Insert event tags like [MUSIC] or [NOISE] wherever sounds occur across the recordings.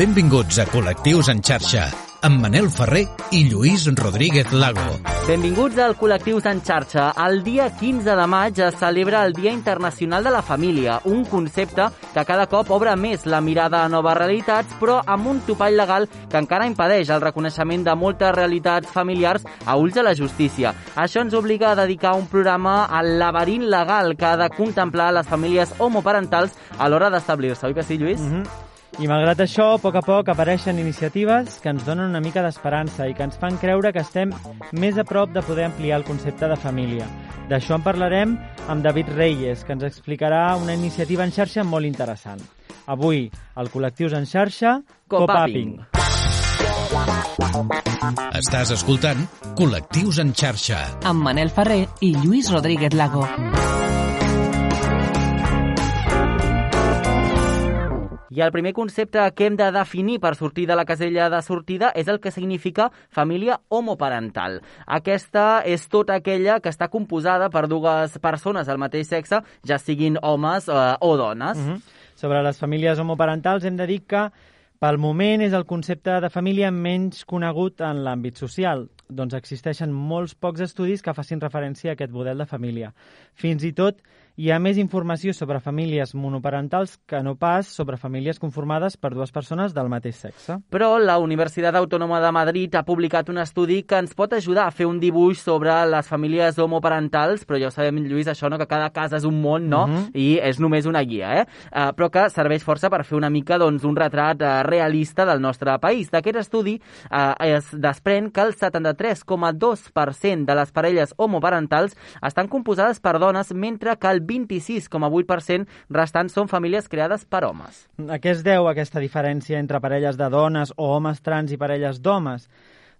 Benvinguts a Col·lectius en xarxa, amb Manel Ferrer i Lluís Rodríguez Lago. Benvinguts al Col·lectius en xarxa. El dia 15 de maig es celebra el Dia Internacional de la Família, un concepte que cada cop obre més la mirada a noves realitats, però amb un topall legal que encara impedeix el reconeixement de moltes realitats familiars a ulls de la justícia. Això ens obliga a dedicar un programa al laberint legal que ha de contemplar les famílies homoparentals a l'hora d'establir-se. Oi que sí, Lluís? Mm -hmm. I malgrat això, a poc a poc apareixen iniciatives que ens donen una mica d'esperança i que ens fan creure que estem més a prop de poder ampliar el concepte de família. D'això en parlarem amb David Reyes, que ens explicarà una iniciativa en xarxa molt interessant. Avui, al Col·lectius en xarxa, Copaping. Estàs escoltant Col·lectius en xarxa. amb Manel Ferrer i Lluís Rodríguez Lago. I el primer concepte que hem de definir per sortir de la casella de sortida és el que significa família homoparental. Aquesta és tota aquella que està composada per dues persones del mateix sexe, ja siguin homes eh, o dones. Mm -hmm. Sobre les famílies homoparentals hem de dir que pel moment és el concepte de família menys conegut en l'àmbit social, doncs existeixen molts pocs estudis que facin referència a aquest model de família. Fins i tot hi ha més informació sobre famílies monoparentals que no pas sobre famílies conformades per dues persones del mateix sexe. Però la Universitat Autònoma de Madrid ha publicat un estudi que ens pot ajudar a fer un dibuix sobre les famílies homoparentals, però ja ho sabem, Lluís, això, no? que cada casa és un món, no? Mhm. Uh -huh. I és només una guia, eh? Uh, però que serveix força per fer una mica doncs, un retrat uh, realista del nostre país. D'aquest estudi uh, es desprèn que el 73,2% de les parelles homoparentals estan composades per dones, mentre que el 26,8% restants són famílies creades per homes. A què es deu aquesta diferència entre parelles de dones o homes trans i parelles d'homes?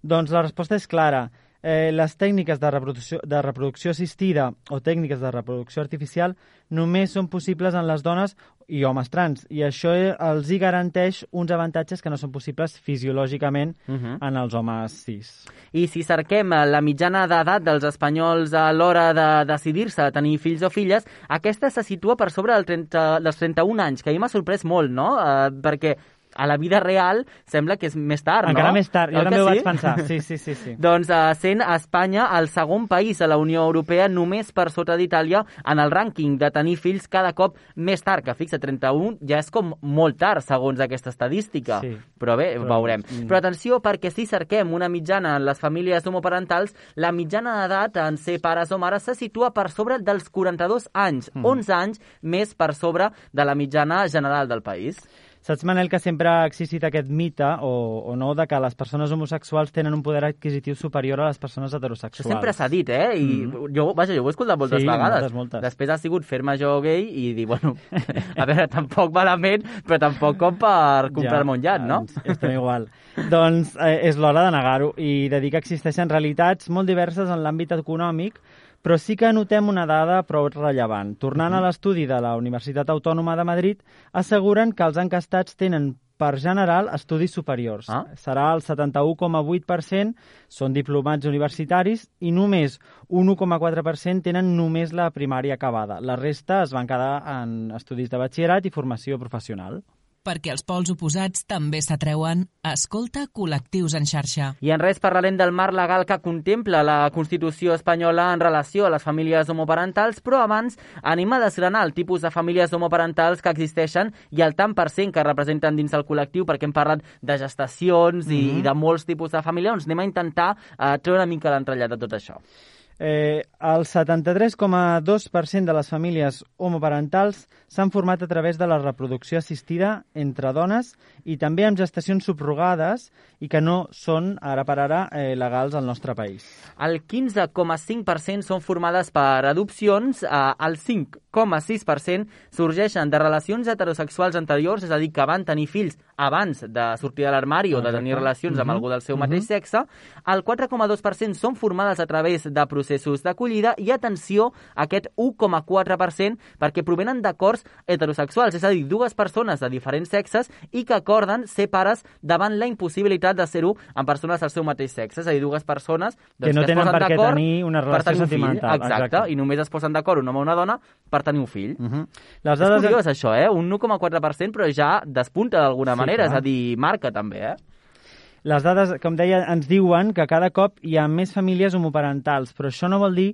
Doncs la resposta és clara. Eh, les tècniques de reproducció, de reproducció assistida o tècniques de reproducció artificial només són possibles en les dones i homes trans, i això eh, els hi garanteix uns avantatges que no són possibles fisiològicament Uh -huh. en els homes cis. I si cerquem eh, la mitjana d'edat dels espanyols a l'hora de decidir-se a tenir fills o filles, aquesta se situa per sobre del 30, dels 31 anys, que a mi m'ha sorprès molt, no? Uh, perquè a la vida real sembla que és més tard, no? Encara més tard, jo Oi també que ho sí? vaig pensar. [LAUGHS] Sí, sí, sí. sí. Doncs uh, sent Espanya el segon país a la Unió Europea només per sota d'Itàlia en el rànquing de tenir fills cada cop més tard, que fixa, 31 ja és com molt tard segons aquesta estadística. Sí. Però bé, Però, Però, veurem. mm. Però atenció, perquè si cerquem una mitjana en les famílies homoparentals, la mitjana d'edat en ser pares o mares se situa per sobre dels 42 anys, Mm. 11 anys més per sobre de la mitjana general del país. Saps, Manel, que sempre ha existit aquest mite, o, o no, de que les persones homosexuals tenen un poder adquisitiu superior a les persones Això heterosexuals. sempre s'ha dit, eh? I jo, vaja, jo ho he escoltat moltes Sí, vegades. moltes, moltes. Després ha sigut fer-me jo gay i dir, bueno, a veure, tampoc malament, però tampoc com per comprar-me un llat, no? Doncs estem igual. doncs eh, és l'hora de negar-ho i de dir que existeixen realitats molt diverses en l'àmbit econòmic, però sí que notem una dada prou rellevant. Tornant a l'estudi de la Universitat Autònoma de Madrid, asseguren que els encastats tenen per general estudis superiors. Ah. Serà el 71,8% són diplomats universitaris i només un 1,4% tenen només la primària acabada. La resta es van quedar en estudis de batxillerat i formació professional. Perquè els pols oposats també s'atreuen, escolta Col·lectius en xarxa. I en res parlarem del marc legal que contempla la Constitució espanyola en relació a les famílies homoparentals, però abans anem a desgranar el tipus de famílies homoparentals que existeixen i el tant per cent que representen dins del col·lectiu, perquè hem parlat de gestacions i, i de molts tipus de família, doncs anem a intentar eh, treure una mica l'entrellat de tot això. Eh, el 73,2% de les famílies homoparentals s'han format a través de la reproducció assistida entre dones i també amb gestacions subrogades i que no són, ara per ara, eh, legals al nostre país. El 15,5% són formades per adopcions, eh, el 5,6% sorgeixen de relacions heterosexuals anteriors, és a dir, que van tenir fills abans de sortir de l'armari o de tenir relacions amb algú del seu mateix sexe, el 4,2% són formades a través de processos processos d'acollida i atenció a aquest 1,4% perquè provenen d'acords heterosexuals, és a dir, dues persones de diferents sexes i que acorden ser pares davant la impossibilitat de ser-ho amb persones del seu mateix sexe, és a dir, dues persones doncs, Que no es tenen posen per què d'acord tenir una per relació tenir un fill. sentimental, Exacte, exacte. i només es posen d'acord un home o una dona per tenir un fill. Uh -huh. Les És dades... curiós això, eh? Un 1,4%, però ja despunta d'alguna Sí, manera, clar. és a dir, marca també, eh? Les dades, com deia, ens diuen que cada cop hi ha més famílies homoparentals, però això no vol dir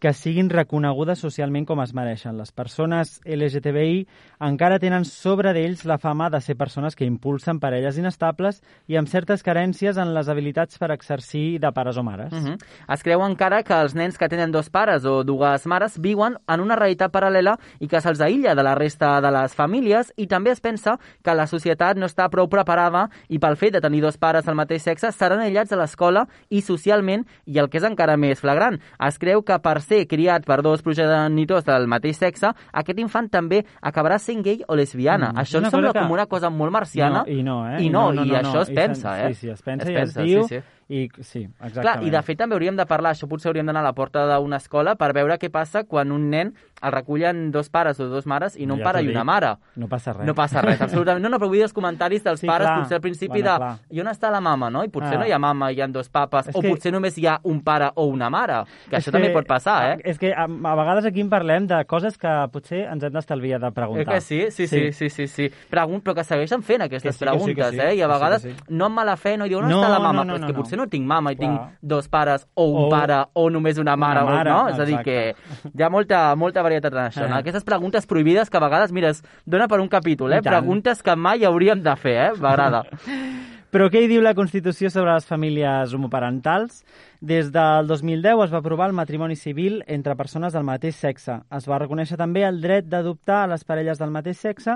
que siguin reconegudes socialment com es mereixen. Les persones LGTBI encara tenen sobre d'ells la fama de ser persones que impulsen parelles inestables i amb certes carències en les habilitats per exercir de pares o mares. Uh -huh. Es creu encara que els nens que tenen dos pares o dues mares viuen en una realitat paral·lela i que se'ls aïlla de la resta de les famílies i també es pensa que la societat no està prou preparada i pel fet de tenir dos pares del mateix sexe seran aïllats a l'escola i socialment i el que és encara més flagrant. Es creu que per ser criat per dos progenitors del mateix sexe, aquest infant també acabarà sent gay o lesbiana. Mm, Això em sembla que- com una cosa molt marciana. No, I no, eh? I no, i això es pensa, se- eh? Sí, sí, es pensa Es i pensa, es diu. sí, sí. I, sí, exactament. Clar, i de fet també hauríem de parlar, això potser hauríem d'anar a la porta d'una escola per veure què passa quan un nen el recullen dos pares o dos mares i no un Ja pare t'ho i una mare. No passa res. No passa res, absolutament. No, no, però vull dir els comentaris dels Sí, pares, clar. potser al principi Bueno, de... clar. I on està la mama, no? I potser Ah. no hi ha mama, hi ha dos papes, És o que- potser només hi ha un pare o una mare, que És això també pot passar, eh? És que a, a vegades aquí en parlem de coses que potser ens hem d'estalviar de preguntar. que sí? Sí, sí, sí, sí, sí. Pregun però que segueixen fent aquestes Que sí, que sí, que preguntes, sí, eh? I a que sí, vegades, que sí. no amb mala fe, no diu, on No, està la no, mama? no, però és no, que no. potser no tinc mama i Clar. tinc dos pares, o un O- pare, o només una mare, Una mare, o, no? És a dir, que hi ha molta, molta varietat en això, no? Eh. Aquestes preguntes prohibides que a vegades, mira, es dona per un capítol, eh? Preguntes que mai hauríem de fer, eh? M'agrada. [LAUGHS] Però què hi diu la Constitució sobre les famílies homoparentals? Des del 2010 es va aprovar el matrimoni civil entre persones del mateix sexe. Es va reconèixer també el dret d'adoptar a les parelles del mateix sexe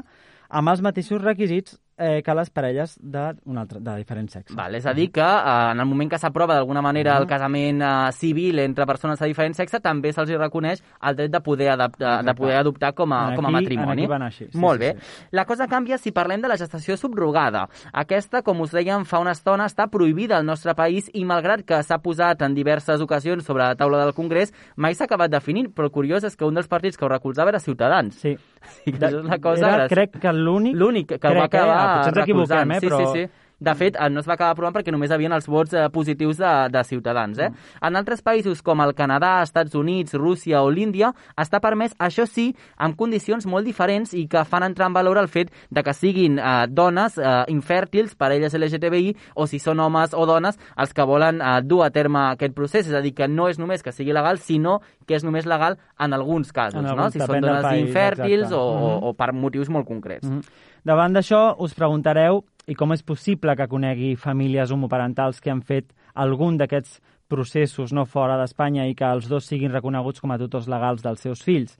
amb els mateixos requisits eh, que les parelles de, un altre, de diferent sexe. Val, és a dir, que eh, en el moment que s'aprova d'alguna manera el casament eh, civil entre persones de diferent sexe, també se'ls reconeix el dret de poder, adaptar, de poder adoptar com a, En com a aquí- matrimoni. aquí va anar així, sí, Molt sí, bé. La cosa canvia si parlem de la gestació subrogada. Aquesta, com us dèiem fa una estona, està prohibida al nostre país i malgrat que s'ha posat en diverses ocasions sobre la taula del Congrés, mai s'ha acabat definint, però el curiós és que un dels partits que ho recolzava era Ciutadans. Sí. [LAUGHS] I que és una cosa... Era, crec que l'únic... L'únic que crec, va acabar eh? Potser ens equivoquem, eh? Sí, però... sí, sí. De fet, eh, no es va acabar aprovant perquè només havien els vots eh, positius de, de Ciutadans. Eh? En altres països com el Canadà, Estats Units, Rússia o l'Índia està permès, això sí, amb condicions molt diferents i que fan entrar en valor el fet de que siguin eh, dones eh, infèrtils, parelles LGTBI, o si són homes o dones els que volen eh, dur a terme aquest procés. És a dir, que no és només que sigui legal, sinó que és només legal en alguns casos, En no? alguns, si són dones país, infèrtils exacte. o, o, Mhm. o per motius molt concrets. Mhm. Davant d'això, us preguntareu i com és possible que conegui famílies homoparentals que han fet algun d'aquests processos no fora d'Espanya i que els dos siguin reconeguts com a tutors legals dels seus fills.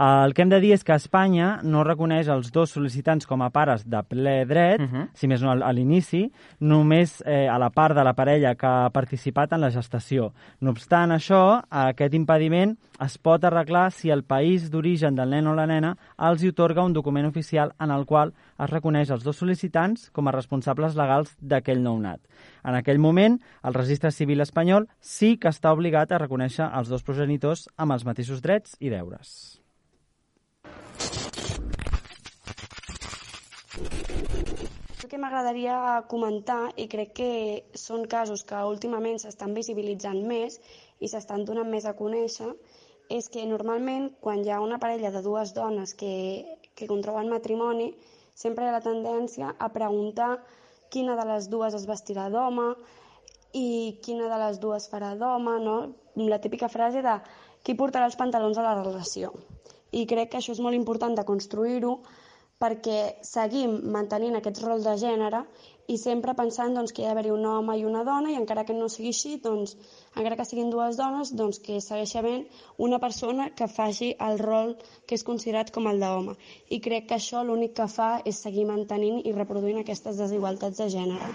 El que hem de dir és que Espanya no reconeix els dos sol·licitants com a pares de ple dret, Mhm. si més no a l'inici, només eh, a la part de la parella que ha participat en la gestació. No obstant això, aquest impediment es pot arreglar si el país d'origen del nen o la nena els hi otorga un document oficial en el qual es reconeix els dos sol·licitants com a responsables legals d'aquell nounat. En aquell moment, el registre civil espanyol sí que està obligat a reconèixer els dos progenitors amb els mateixos drets i deures. El que m'agradaria comentar, i crec que són casos que últimament s'estan visibilitzant més i s'estan donant més a conèixer, és que normalment quan hi ha una parella de dues dones que, que contrauen matrimoni, sempre hi ha la tendència a preguntar quina de les dues es vestirà d'home i quina de les dues farà d'home, no? La típica frase de qui portarà els pantalons a la relació. I crec que això és molt important de construir-ho perquè seguim mantenint aquest rol de gènere i sempre pensant doncs, que hi ha d'haver un home i una dona i encara que no sigui així, doncs, encara que siguin dues dones, doncs, que segueixi havent una persona que faci el rol que és considerat com el d'home. I crec que això l'únic que fa és seguir mantenint i reproduint aquestes desigualtats de gènere.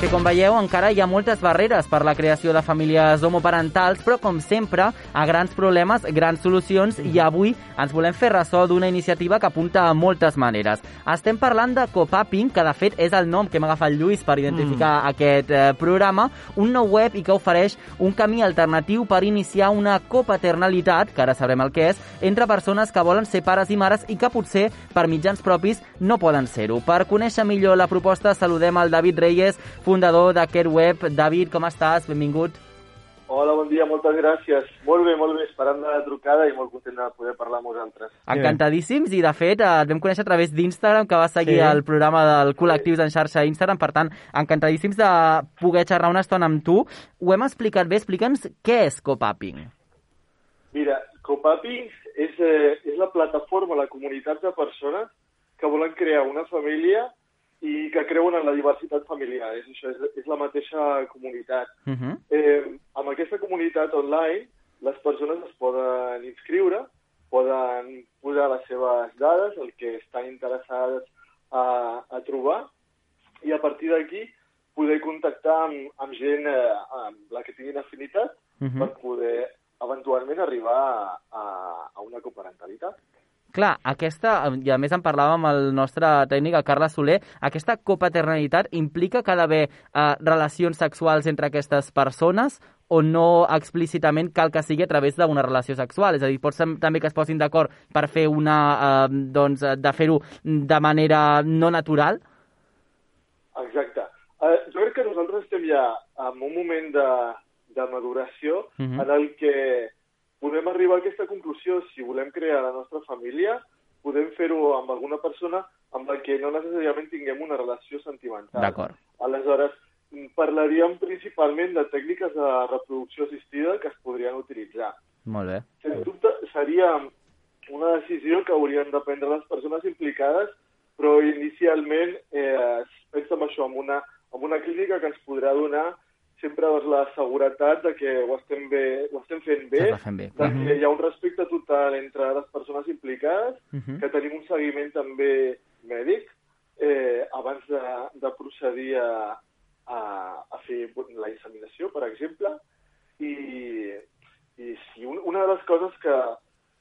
Que com veieu encara hi ha moltes barreres per la creació de famílies homoparentals, però com sempre, a grans problemes, grans solucions, i avui ens volem fer ressò d'una iniciativa que apunta a moltes maneres. Estem parlant de Copapping, que de fet és el nom que hem agafat Lluís per identificar mm. aquest eh, programa, un nou web i que ofereix un camí alternatiu per iniciar una copaternalitat, que ara sabrem el que és, entre persones que volen ser pares i mares i que potser per mitjans propis no poden ser-ho. Per conèixer millor la proposta, saludem al David Reyes, fundador d'aquest web. David, com estàs? Benvingut. Hola, bon dia, moltes gràcies. Molt bé, molt bé, esperant la trucada i molt content de poder parlar amb vosaltres. Encantadíssims i, de fet, et vam conèixer a través d'Instagram, que va seguir sí. el programa del Col·lectius en xarxa Instagram, per tant, encantadíssims de poder xerrar una estona amb tu. Ho hem explicat bé, explica'ns què és Copapping. Mira, Copapping és, eh, és la plataforma, la comunitat de persones que volen crear una família i que creuen en la diversitat familiar. És això, és, és la mateixa comunitat. Uh -huh. eh, amb aquesta comunitat online, les persones es poden inscriure, poden posar les seves dades, el que estan interessades a, a trobar, i a partir d'aquí poder contactar amb, amb gent eh, amb la que tinguin afinitat uh -huh. per poder eventualment arribar a, a, a una coparentalitat. Clar, aquesta, i a més en parlàvem amb el nostre tècnic, el Carles Soler, aquesta copaternalitat implica que ha d'haver eh, relacions sexuals entre aquestes persones o no explícitament cal que sigui a través d'una relació sexual? És a dir, pot ser també que es posin d'acord per fer una, eh, doncs, de fer-ho de manera no natural? Exacte. Uh, jo crec que nosaltres estem ja en un moment de, de maduració uh mhm. -huh. en el que podem arribar a aquesta conclusió. Si volem crear la nostra família, podem fer-ho amb alguna persona amb la que no necessàriament tinguem una relació sentimental. D'acord. Aleshores, parlaríem principalment de tècniques de reproducció assistida que es podrien utilitzar. Molt bé. Sens dubte, seria una decisió que haurien de prendre les persones implicades, però inicialment eh, es pensa en això, en una, en una clínica que ens podrà donar sempre doncs, la seguretat de que ho estem, bé, ho estem fent bé, fent bé. de que hi ha un respecte total entre les persones implicades, uh -huh. que tenim un seguiment també mèdic eh, abans de, de procedir a, a, a fer la inseminació, per exemple, i, i sí, un, una de les coses que,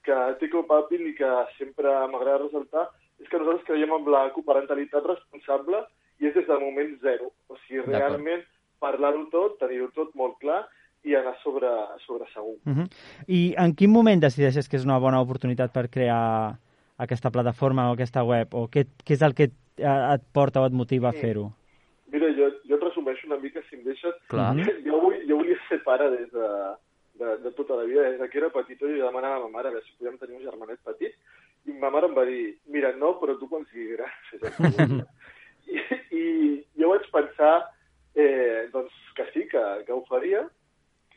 que té Copapin i que sempre m'agrada ressaltar és que nosaltres creiem en la coparentalitat responsable i és des del moment zero. O sigui, realment parlar-ho tot, tenir-ho tot molt clar i anar sobre, sobre segur. Uh -huh. I en quin moment decideixes que és una bona oportunitat per crear aquesta plataforma o aquesta web? O què, què és el que et, et porta o et motiva a fer-ho? Mira, jo, jo et resumeixo una mica, si em deixes. Clar. [LAUGHS] Jo, vull, jo volia ser pare des de, de, de tota la vida. Des que era petit, jo demanava a ma mare a veure si podíem tenir un germanet petit. I ma mare em va dir, mira, no, però tu quan siguis gran. [LAUGHS] I, I jo vaig pensar eh, doncs que sí, que, que ho faria.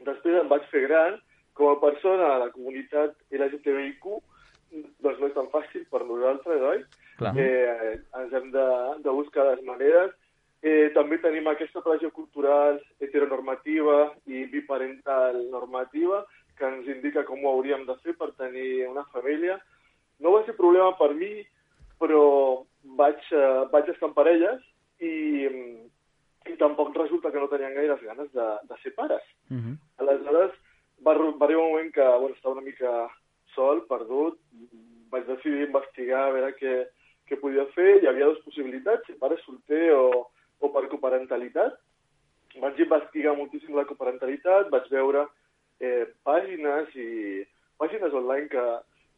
Després em vaig fer gran, com a persona a la comunitat LGTBIQ, doncs no és tan fàcil per nosaltres, oi? Clar. Eh, ens hem de, de buscar les maneres. Eh, també tenim aquesta pressió cultural heteronormativa i biparental normativa que ens indica com ho hauríem de fer per tenir una família. No va ser problema per mi, però vaig, uh, vaig estar en parelles i, i tampoc resulta que no tenien gaire ganes de, de ser pares. Uh -huh. Aleshores, va, va arribar un moment que bueno, estava una mica sol, perdut, vaig decidir investigar a veure què, què podia fer. Hi havia dues possibilitats, ser pare solter o, o per coparentalitat. Vaig investigar moltíssim la coparentalitat, vaig veure eh, pàgines i pàgines online que,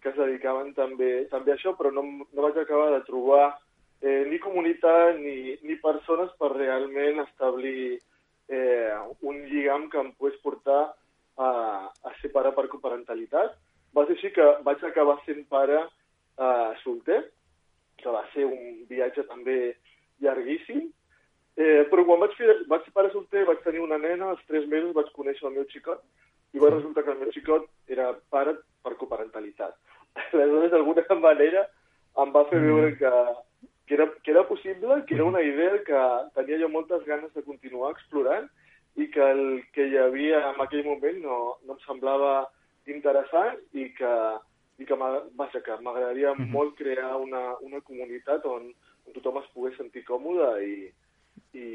que es dedicaven també, també a això, però no, no vaig acabar de trobar eh, ni comunitat ni, ni persones per realment establir eh, un lligam que em pogués portar a, a ser pare per coparentalitat. Va ser així que vaig acabar sent pare eh, solter, que va ser un viatge també llarguíssim, Eh, però quan vaig, fer, vaig ser pare solter, vaig tenir una nena, als tres mesos vaig conèixer el meu xicot, i va resultar que el meu xicot era pare per coparentalitat. [LAUGHS] Aleshores, d'alguna manera, em va fer mm. veure que, que era, que era possible, que era una idea que tenia jo moltes ganes de continuar explorant i que el que hi havia en aquell moment no, no em semblava interessant i que, i que m'agradaria mm -hmm. molt crear una, una comunitat on, on tothom es pogués sentir còmode i, i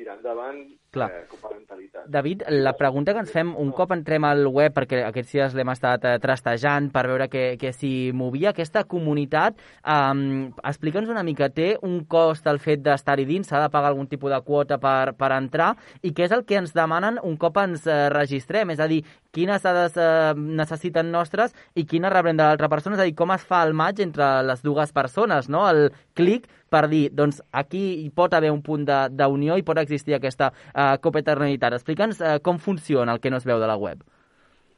tirar endavant Clar. eh, coparentalitat. David, la pregunta que ens fem un cop entrem al web, perquè aquests dies l'hem estat eh, trastejant per veure què, què s'hi movia, aquesta comunitat, um, explica'ns una mica, té un cost el fet d'estar-hi dins, s'ha de pagar algun tipus de quota per, per entrar, i què és el que ens demanen un cop ens eh, registrem? És a dir, quines dades eh, necessiten nostres i quines rebrem de l'altra persona? És a dir, com es fa el maig entre les dues persones, no? El clic per dir, doncs aquí hi pot haver un punt d'unió i pot existir aquesta eh, copaternitat. Explica'ns eh, com funciona el que no es veu de la web.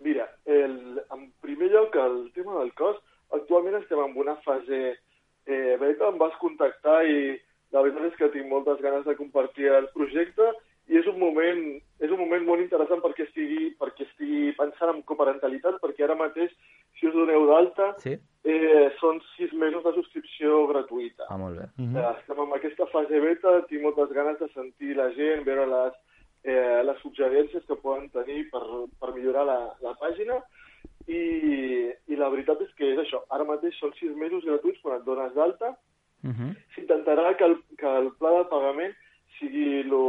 Mira, el, en primer lloc, el tema del cost, actualment estem en una fase eh, beta, em vas contactar i la veritat és que tinc moltes ganes de compartir el projecte i és un moment, és un moment molt interessant perquè estigui, perquè estigui pensant en coparentalitat, perquè ara mateix, si us doneu d'alta, Sí? eh, són sis mesos de subscripció gratuïta. Ah, molt bé. Mm -hmm. Estem en aquesta fase beta, tinc moltes ganes de sentir la gent, veure les, eh, les suggerències que poden tenir per, per millorar la, la pàgina i, i la veritat és que és això, ara mateix són sis mesos gratuïts quan et dones d'alta, Uh -huh. s'intentarà que, el, que el pla de pagament sigui lo,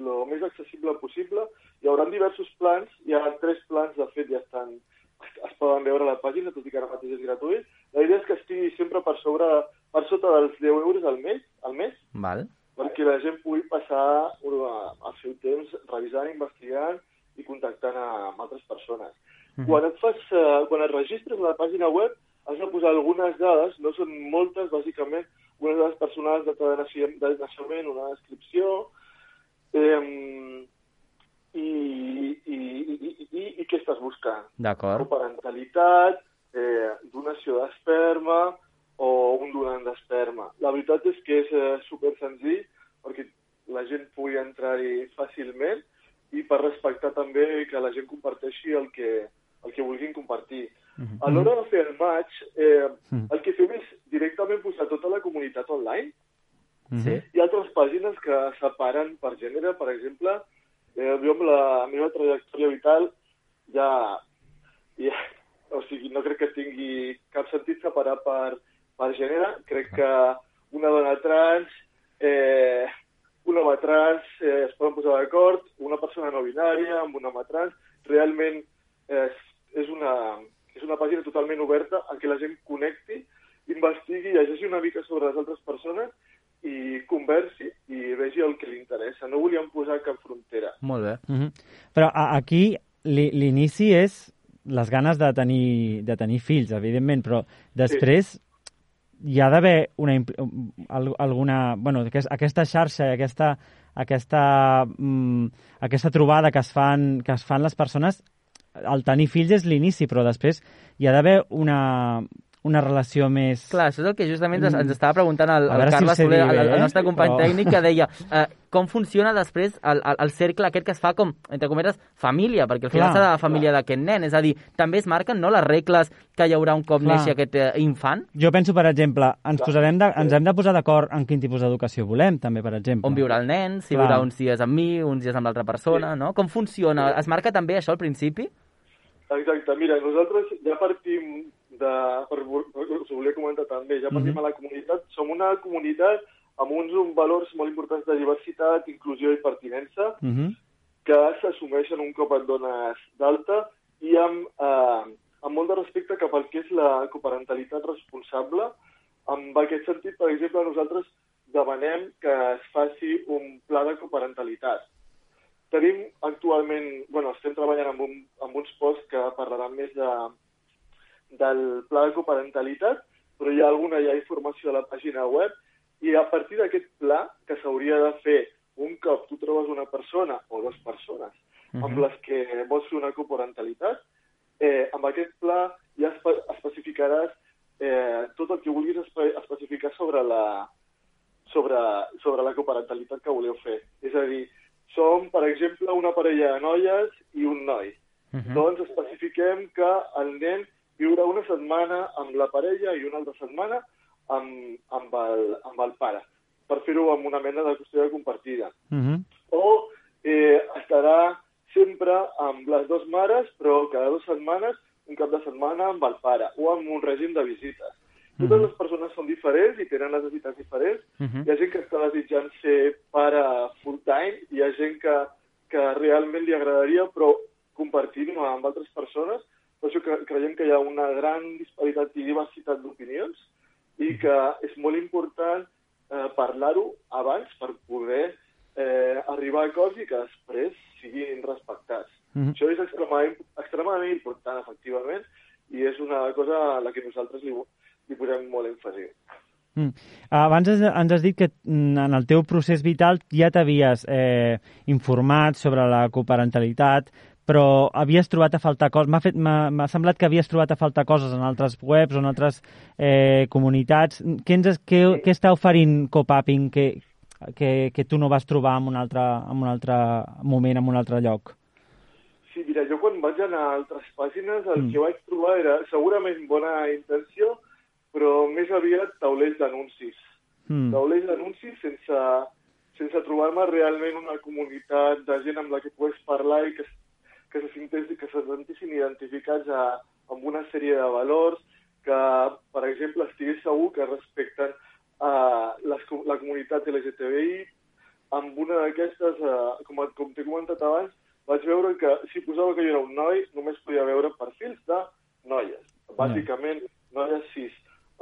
lo més accessible possible. Hi haurà diversos plans, hi ha tres plans, de fet, ja estan, es poden veure a la pàgina, tot i que ara mateix és gratuït. La idea és que estigui sempre per sobre, per sota dels 10 euros al mes, al mes Val. perquè la gent pugui passar el seu temps revisant, investigant i contactant a, amb altres persones. Mhm. Quan et fas, eh, quan et registres a la pàgina web, has de posar algunes dades, no són moltes, bàsicament, personals de, de, naixement, de naixement, una descripció, eh, i, i, i, i, i, i què estàs buscant? D'acord. Coparentalitat, eh, donació d'esperma o un donant d'esperma. La veritat és que és eh, super senzill perquè la gent pugui entrar-hi fàcilment i per respectar també que la gent comparteixi el que, el que vulguin compartir. A l'hora de fer el maig, eh, el que fem és directament posar tota la comunitat online. Sí? Hi ha altres pàgines que separen per gènere, per exemple, eh, jo amb la meva trajectòria vital ja, ja, o sigui, no crec que tingui cap sentit separar per, per gènere. Crec que una dona trans, eh, un home trans eh, es poden posar d'acord, una persona no binària amb un home trans, realment eh, és, és, una, és una pàgina totalment oberta en què la gent connecti, investigui, llegeixi una mica sobre les altres persones i conversi i vegi el que li interessa. No volíem posar cap frontera. Molt bé. Mm -hmm. Però a, aquí li- l'inici és les ganes de tenir, de tenir fills, evidentment, però després hi ha d'haver una, alguna... Bueno, aquest, aquesta xarxa i aquesta, aquesta, mm, aquesta trobada que es, fan, que es fan les persones, el tenir fills és l'inici, però després hi ha d'haver una, una relació més... Clar, això és el que justament ens, ens estava preguntant el, el si Carles sé Soler, el, el nostre company Però- tècnic, que deia eh, com funciona després el, el, el cercle aquest que es fa com, entre cometes, família, perquè al final serà la família d'aquest nen. És a dir, també es marquen no, les regles que hi haurà un cop Clar. neixi aquest eh, infant, Jo penso, per exemple, ens, posarem de, ens hem de posar d'acord en quin tipus d'educació volem, també, per exemple. on viurà el nen, si Clar. viurà uns dies amb mi, uns dies amb l'altra persona, no? Com funciona? Es marca també això al principi? Exacte, mira, nosaltres ja partim de... Per, per, us ho volia comentar també, ja partim Mhm. a la comunitat. Som una comunitat amb uns, uns valors molt importants de diversitat, inclusió i pertinença, Uh -huh. que s'assumeixen un cop et dones d'alta i amb, eh, amb molt de respecte cap al que és la coparentalitat responsable. En aquest sentit, per exemple, nosaltres demanem que es faci un pla de coparentalitat. Tenim actualment, bueno, estem treballant amb, un, amb uns posts que parlaran més de, del pla de coparentalitat, però hi ha alguna ja informació a la pàgina web i a partir d'aquest pla que s'hauria de fer un cop tu trobes una persona o dues persones amb les que vols fer una coparentalitat, eh, amb aquest pla ja espe especificaràs eh, tot el que vulguis espe especificar sobre la, sobre, sobre la coparentalitat que voleu fer. És a dir, som, per exemple, una parella de noies i un noi. Uh -huh. Doncs especifiquem que el nen viurà una setmana amb la parella i una altra setmana amb, amb, el, amb el pare, per fer-ho amb una mena de custòdia compartida. Uh -huh. O eh, estarà sempre amb les dues mares, però cada dues setmanes, un cap de setmana amb el pare, o amb un règim de visites. Totes mm -hmm. les persones són diferents i tenen necessitats diferents. Uh -huh. Hi ha gent que està desitjant ser pare full-time, hi ha gent que, que realment li agradaria, però compartir-ho amb altres persones. Per això creiem que hi ha una gran disparitat i diversitat d'opinions i que és molt important eh, parlar-ho abans per poder eh, arribar a acords i que després siguin respectats. Mm -hmm. Això és extremadament, extremadament important, efectivament, i és una cosa a la que nosaltres li, li posem molt èmfasi. Mm. Abans ens has dit que mm, en el teu procés vital ja t'havies eh, informat sobre la coparentalitat, però havies trobat a faltar coses. M'ha semblat que havies trobat a faltar coses en altres webs o en altres eh, comunitats. Què, ens, què, sí. què està oferint Copapping que, que, que tu no vas trobar en un, altre, en un altre moment, en un altre lloc? Sí, mira, jo quan vaig anar a altres pàgines el mm. que vaig trobar era segurament bona intenció, però més aviat taulers d'anuncis. Mm. Taulers d'anuncis sense, sense trobar-me realment una comunitat de gent amb la que pogués parlar i que, que se, sintessin, que se sentissin identificats a, amb una sèrie de valors, que, per exemple, estigués segur que respecten uh, les, la comunitat LGTBI. Amb una d'aquestes, uh, com, com t'he comentat abans, vaig veure que si posava que jo era un noi, només podia veure perfils de noies. Bàsicament, noies cis.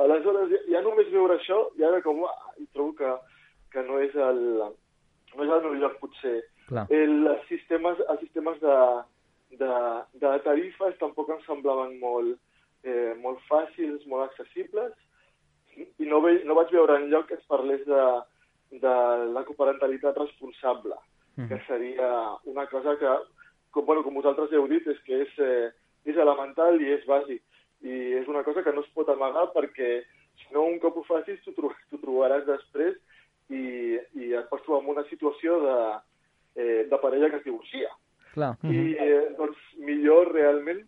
Aleshores, ja només veure això, ja era com, ah, trobo que, que no és el, no és el meu lloc, potser. Clar. El, els sistemes, els sistemes de, de, de tarifes tampoc em semblaven molt, eh, molt fàcils, molt accessibles, i no, ve, no vaig veure enlloc que es parlés de, de la coparentalitat responsable, mm. que seria una cosa que, com, bueno, com vosaltres heu dit, és que és, eh, és elemental i és bàsic. I és una cosa que no es pot amagar perquè si no un cop ho facis t'ho trobaràs després i, i et pots trobar en una situació de, eh, de parella que es divorcia. Clar. I mhm. eh, doncs millor realment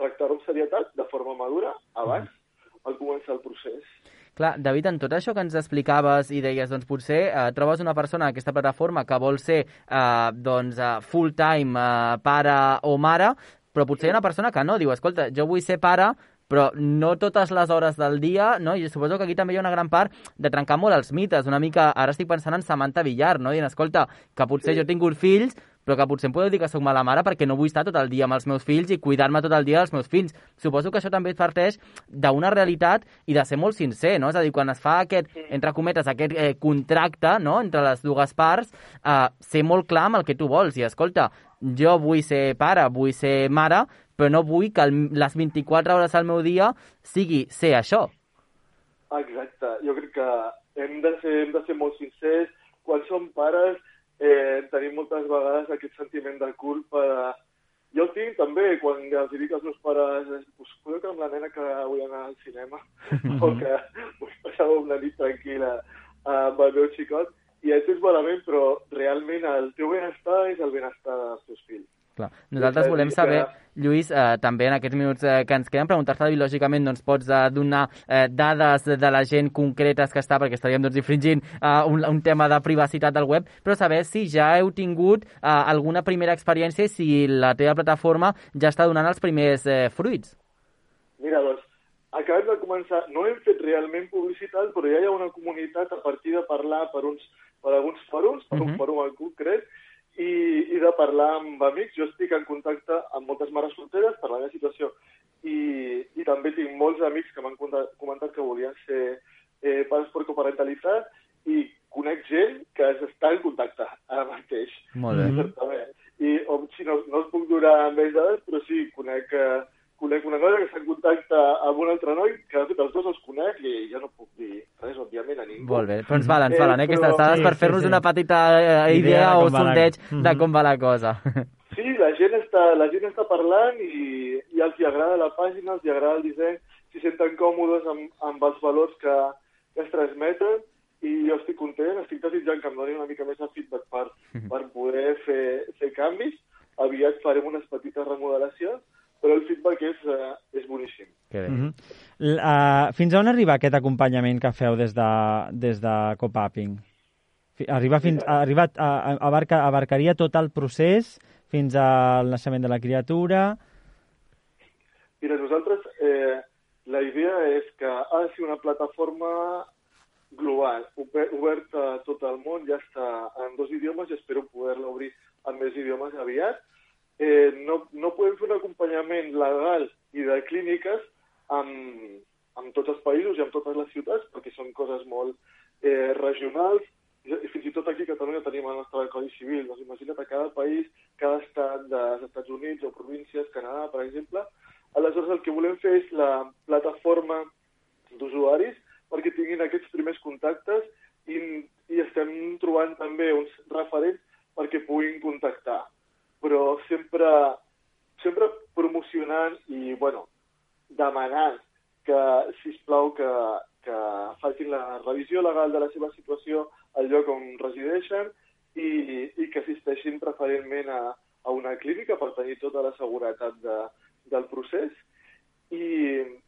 tractar-ho amb serietat, de forma madura, abans, mm. al començar el procés. Clar, David, en tot això que ens explicaves i deies, doncs potser eh, trobes una persona en aquesta plataforma que vol ser eh, doncs, eh, full-time eh, pare o mare, però potser hi ha una persona que no, diu, escolta, jo vull ser pare, però no totes les hores del dia, no? I suposo que aquí també hi ha una gran part de trencar molt els mites. Una mica, ara estic pensant en Samantha Villar, no? Dient, escolta, que potser sí. jo tingut fills, però que potser em podeu dir que sóc mala mare perquè no vull estar tot el dia amb els meus fills i cuidar-me tot el dia dels meus fills. Suposo que això també parteix d'una realitat i de ser molt sincer, no? És a dir, quan es fa aquest, entre cometes, aquest eh, contracte no? entre les dues parts, eh, ser molt clar amb el que tu vols. I, escolta, jo vull ser pare, vull ser mare, però no vull que el, les 24 hores al meu dia sigui ser això. Exacte. Jo crec que hem de ser, hem de ser molt sincers. Quan som pares eh, tenim moltes vegades aquest sentiment de culpa de... Jo el tinc també quan els dic als meus pares us podeu que amb la nena que vull anar al cinema? O que vull passar una nit tranquil·la. Amb el meu xicot? I et tens malament, però realment el teu benestar és el benestar dels teus fills. Clar. Nosaltres volem saber, Lluís, eh, també en aquests minuts eh, que ens queden, preguntar-te, lògicament, doncs, pots eh, donar eh, dades de la gent concretes que està, perquè estaríem doncs, infringint eh, un, un tema de privacitat del web, però saber si ja heu tingut eh, alguna primera experiència i si la teva plataforma ja està donant els primers eh, fruits. Mira, doncs, acabem de començar, no hem fet realment publicitat, però ja hi ha una comunitat a partir de parlar per, uns, per alguns fòrums, per uh -huh. un mhm. fòrum en concret, i, i de parlar amb amics. Jo estic en contacte amb moltes mares solteres per la meva situació i, i també tinc molts amics que m'han comentat que volien ser eh, pares per coparentalitat i conec gent que està en contacte ara mateix. Molt bé. Certament. I o, si no, no us puc donar més dades, però sí, conec eh, conec una noia que està en contacte amb un altre noi, que de fet els dos els conec i ja no puc dir res, òbviament, a ningú. Molt bé, però ens valen, ens valen, eh, aquestes però... dades sí, per fer-nos sí, sí. una petita eh, idea, idea o sondeig la... de com va la cosa. Sí, la gent està, la gent està parlant i, i els hi agrada la pàgina, els hi agrada el disseny, s'hi senten còmodes amb, amb els valors que, que es transmeten i jo estic content, estic desitjant que em doni una mica més de feedback per, per poder fer, fer canvis. Aviat farem unes petites remodelacions però el feedback és, uh, és boníssim. Que bé. Mm -hmm. uh, fins on arriba aquest acompanyament que feu des de, des de Copapping? Arriba fins, ha arribat, a, abarca, abarcaria tot el procés fins al naixement de la criatura? Mira, nosaltres eh, la idea és que ha de ser una plataforma global, ober- oberta a tot el món, ja està en dos idiomes i espero poder-la obrir en més idiomes aviat. Eh, no, no podem fer un acompanyament legal i de clíniques amb, amb tots els països i amb totes les ciutats, perquè són coses molt eh, regionals, i fins i tot aquí a Catalunya tenim el nostre Codi Civil. Doncs imagina't a cada país, cada estat dels Estats Units o províncies, Canadà, per exemple. Aleshores, el que volem fer és la plataforma d'usuaris perquè tinguin aquests primers contactes i, i estem trobant també uns referents perquè puguin contactar. Però sempre, sempre promocionant i, bueno, demanant que, si plau que, que facin la revisió legal de la seva situació al lloc on resideixen i, i que assisteixin preferentment a, a una clínica per tenir tota la seguretat de, del procés. I,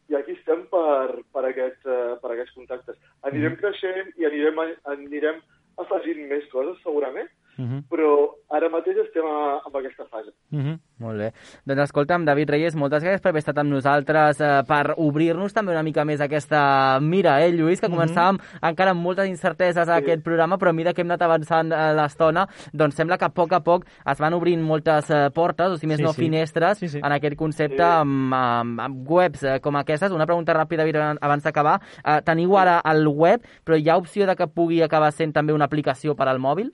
i aquí estem per, per, aquest, eh, per aquests contactes. Anirem creixent i anirem, anirem afegint més coses, segurament, Uh -huh. però ara mateix estem a, en aquesta fase. Uh -huh. Molt bé. Doncs escolta'm, David Reyes, moltes gràcies per haver estat amb nosaltres, eh, per obrir-nos també una mica més aquesta mira, eh, Lluís, que començàvem encara amb moltes incerteses a Sí. aquest programa, però a mesura que hem anat avançant eh, l'estona, doncs sembla que a poc a poc es van obrint moltes eh, portes, o si més Sí, no sí. finestres, Sí, sí. en aquest concepte Sí. amb, amb, amb webs eh, com aquestes. Una pregunta ràpida, David, abans d'acabar. Eh, teniu ara el web, però hi ha opció de que pugui acabar sent també una aplicació per al mòbil?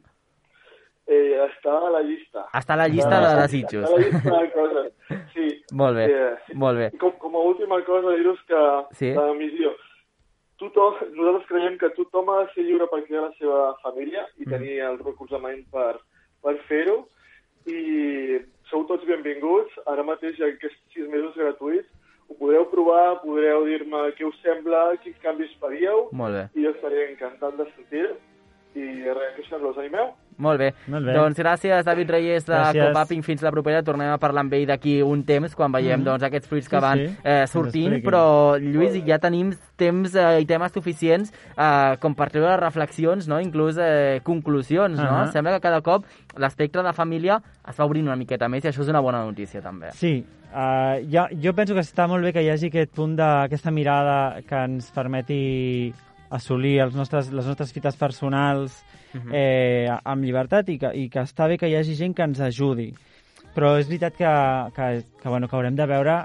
Eh, està a la llista. Està a la llista de desitjos. Està a la llista de coses, sí. [LAUGHS] Molt bé, Eh, sí. molt bé. Com, com a última cosa, dir-vos que Sí. la missió, tothom, nosaltres creiem que tothom ha de ser lliure per crear la seva família i tenir el recolzament per, per fer-ho i sou tots benvinguts. Ara mateix aquests sis mesos gratuïts. Ho podreu provar, podreu dir-me què us sembla, quins canvis faríeu Molt bé. i jo estaré encantat de sentir i res, que això us animeu. Molt bé. Molt bé. Doncs gràcies, David Reyes, de Gràcies. Copaping. Fins la propera. Tornem a parlar amb ell d'aquí un temps, quan veiem Mhm. doncs, aquests fruits que Sí, van sí. eh, sortint. Però, Lluís, ja tenim temps eh, i temes suficients eh, com per treure reflexions, no? inclús eh, conclusions. no? Ahà. Sembla que cada cop l'espectre de família es va obrint una miqueta més i això és una bona notícia, també. Sí, uh, jo, jo penso que està molt bé que hi hagi aquest punt d'aquesta mirada que ens permeti assolir els nostres, les nostres fites personals Mhm. eh, amb llibertat i que, i que està bé que hi hagi gent que ens ajudi. Però és veritat que, que, que, bueno, que haurem de veure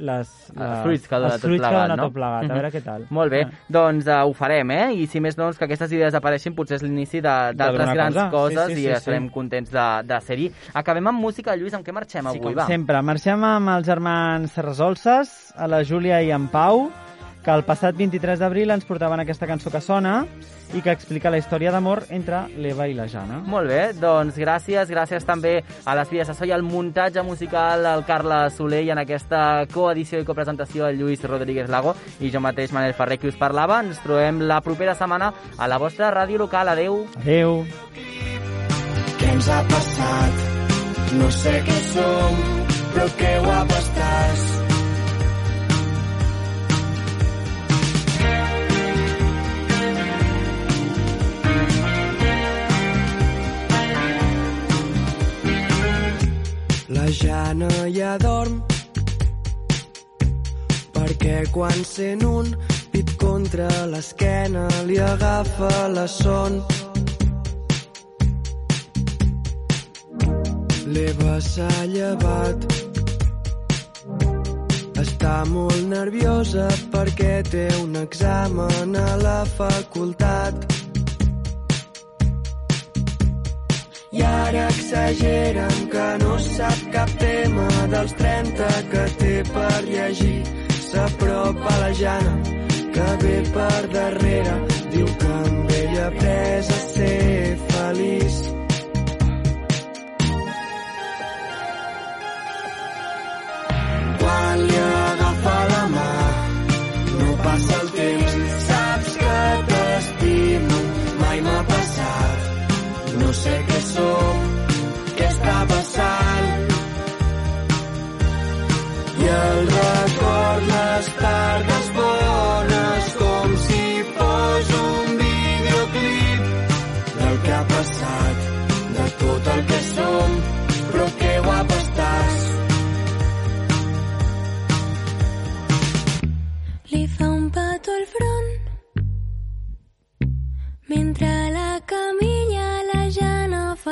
les, Els fruits que ha donat tot plegat, donat no? tot plegat, a veure Mhm. què tal. Molt bé, Ah. doncs uh, ho farem, eh? I si més no, doncs, que aquestes idees apareixin, potser és l'inici d'altres grans cosa. coses Sí, sí, i sí, estarem sí. contents de, de ser-hi. Acabem amb música, Lluís, amb què marxem Sí, avui? com va? sempre. Marxem amb els germans Resolses, a la Júlia i en Pau, que el passat 23 d'abril ens portaven aquesta cançó que sona i que explica la història d'amor entre l'Eva i la Jana. Molt bé, doncs gràcies, gràcies també a les filles de Soy, al muntatge musical, al Carles Soler i en aquesta coedició i copresentació el Lluís Rodríguez Lago i jo mateix, Manel Ferrer, qui us parlava. Ens trobem la propera setmana a la vostra ràdio local. Adeu. Adeu. Què ens ha passat? No sé què som, però que guapa estàs. La Jana ja dorm perquè quan sent un pit contra l'esquena li agafa la son. L'Eva s'ha llevat. Està molt nerviosa perquè té un examen a la facultat. I ara exageren que no sap cap tema dels 30 que té per llegir. S'apropa la Jana, que ve per darrere. Diu que amb ella après a ser feliç. quan li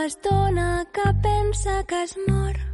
es dona que pensa que es mor.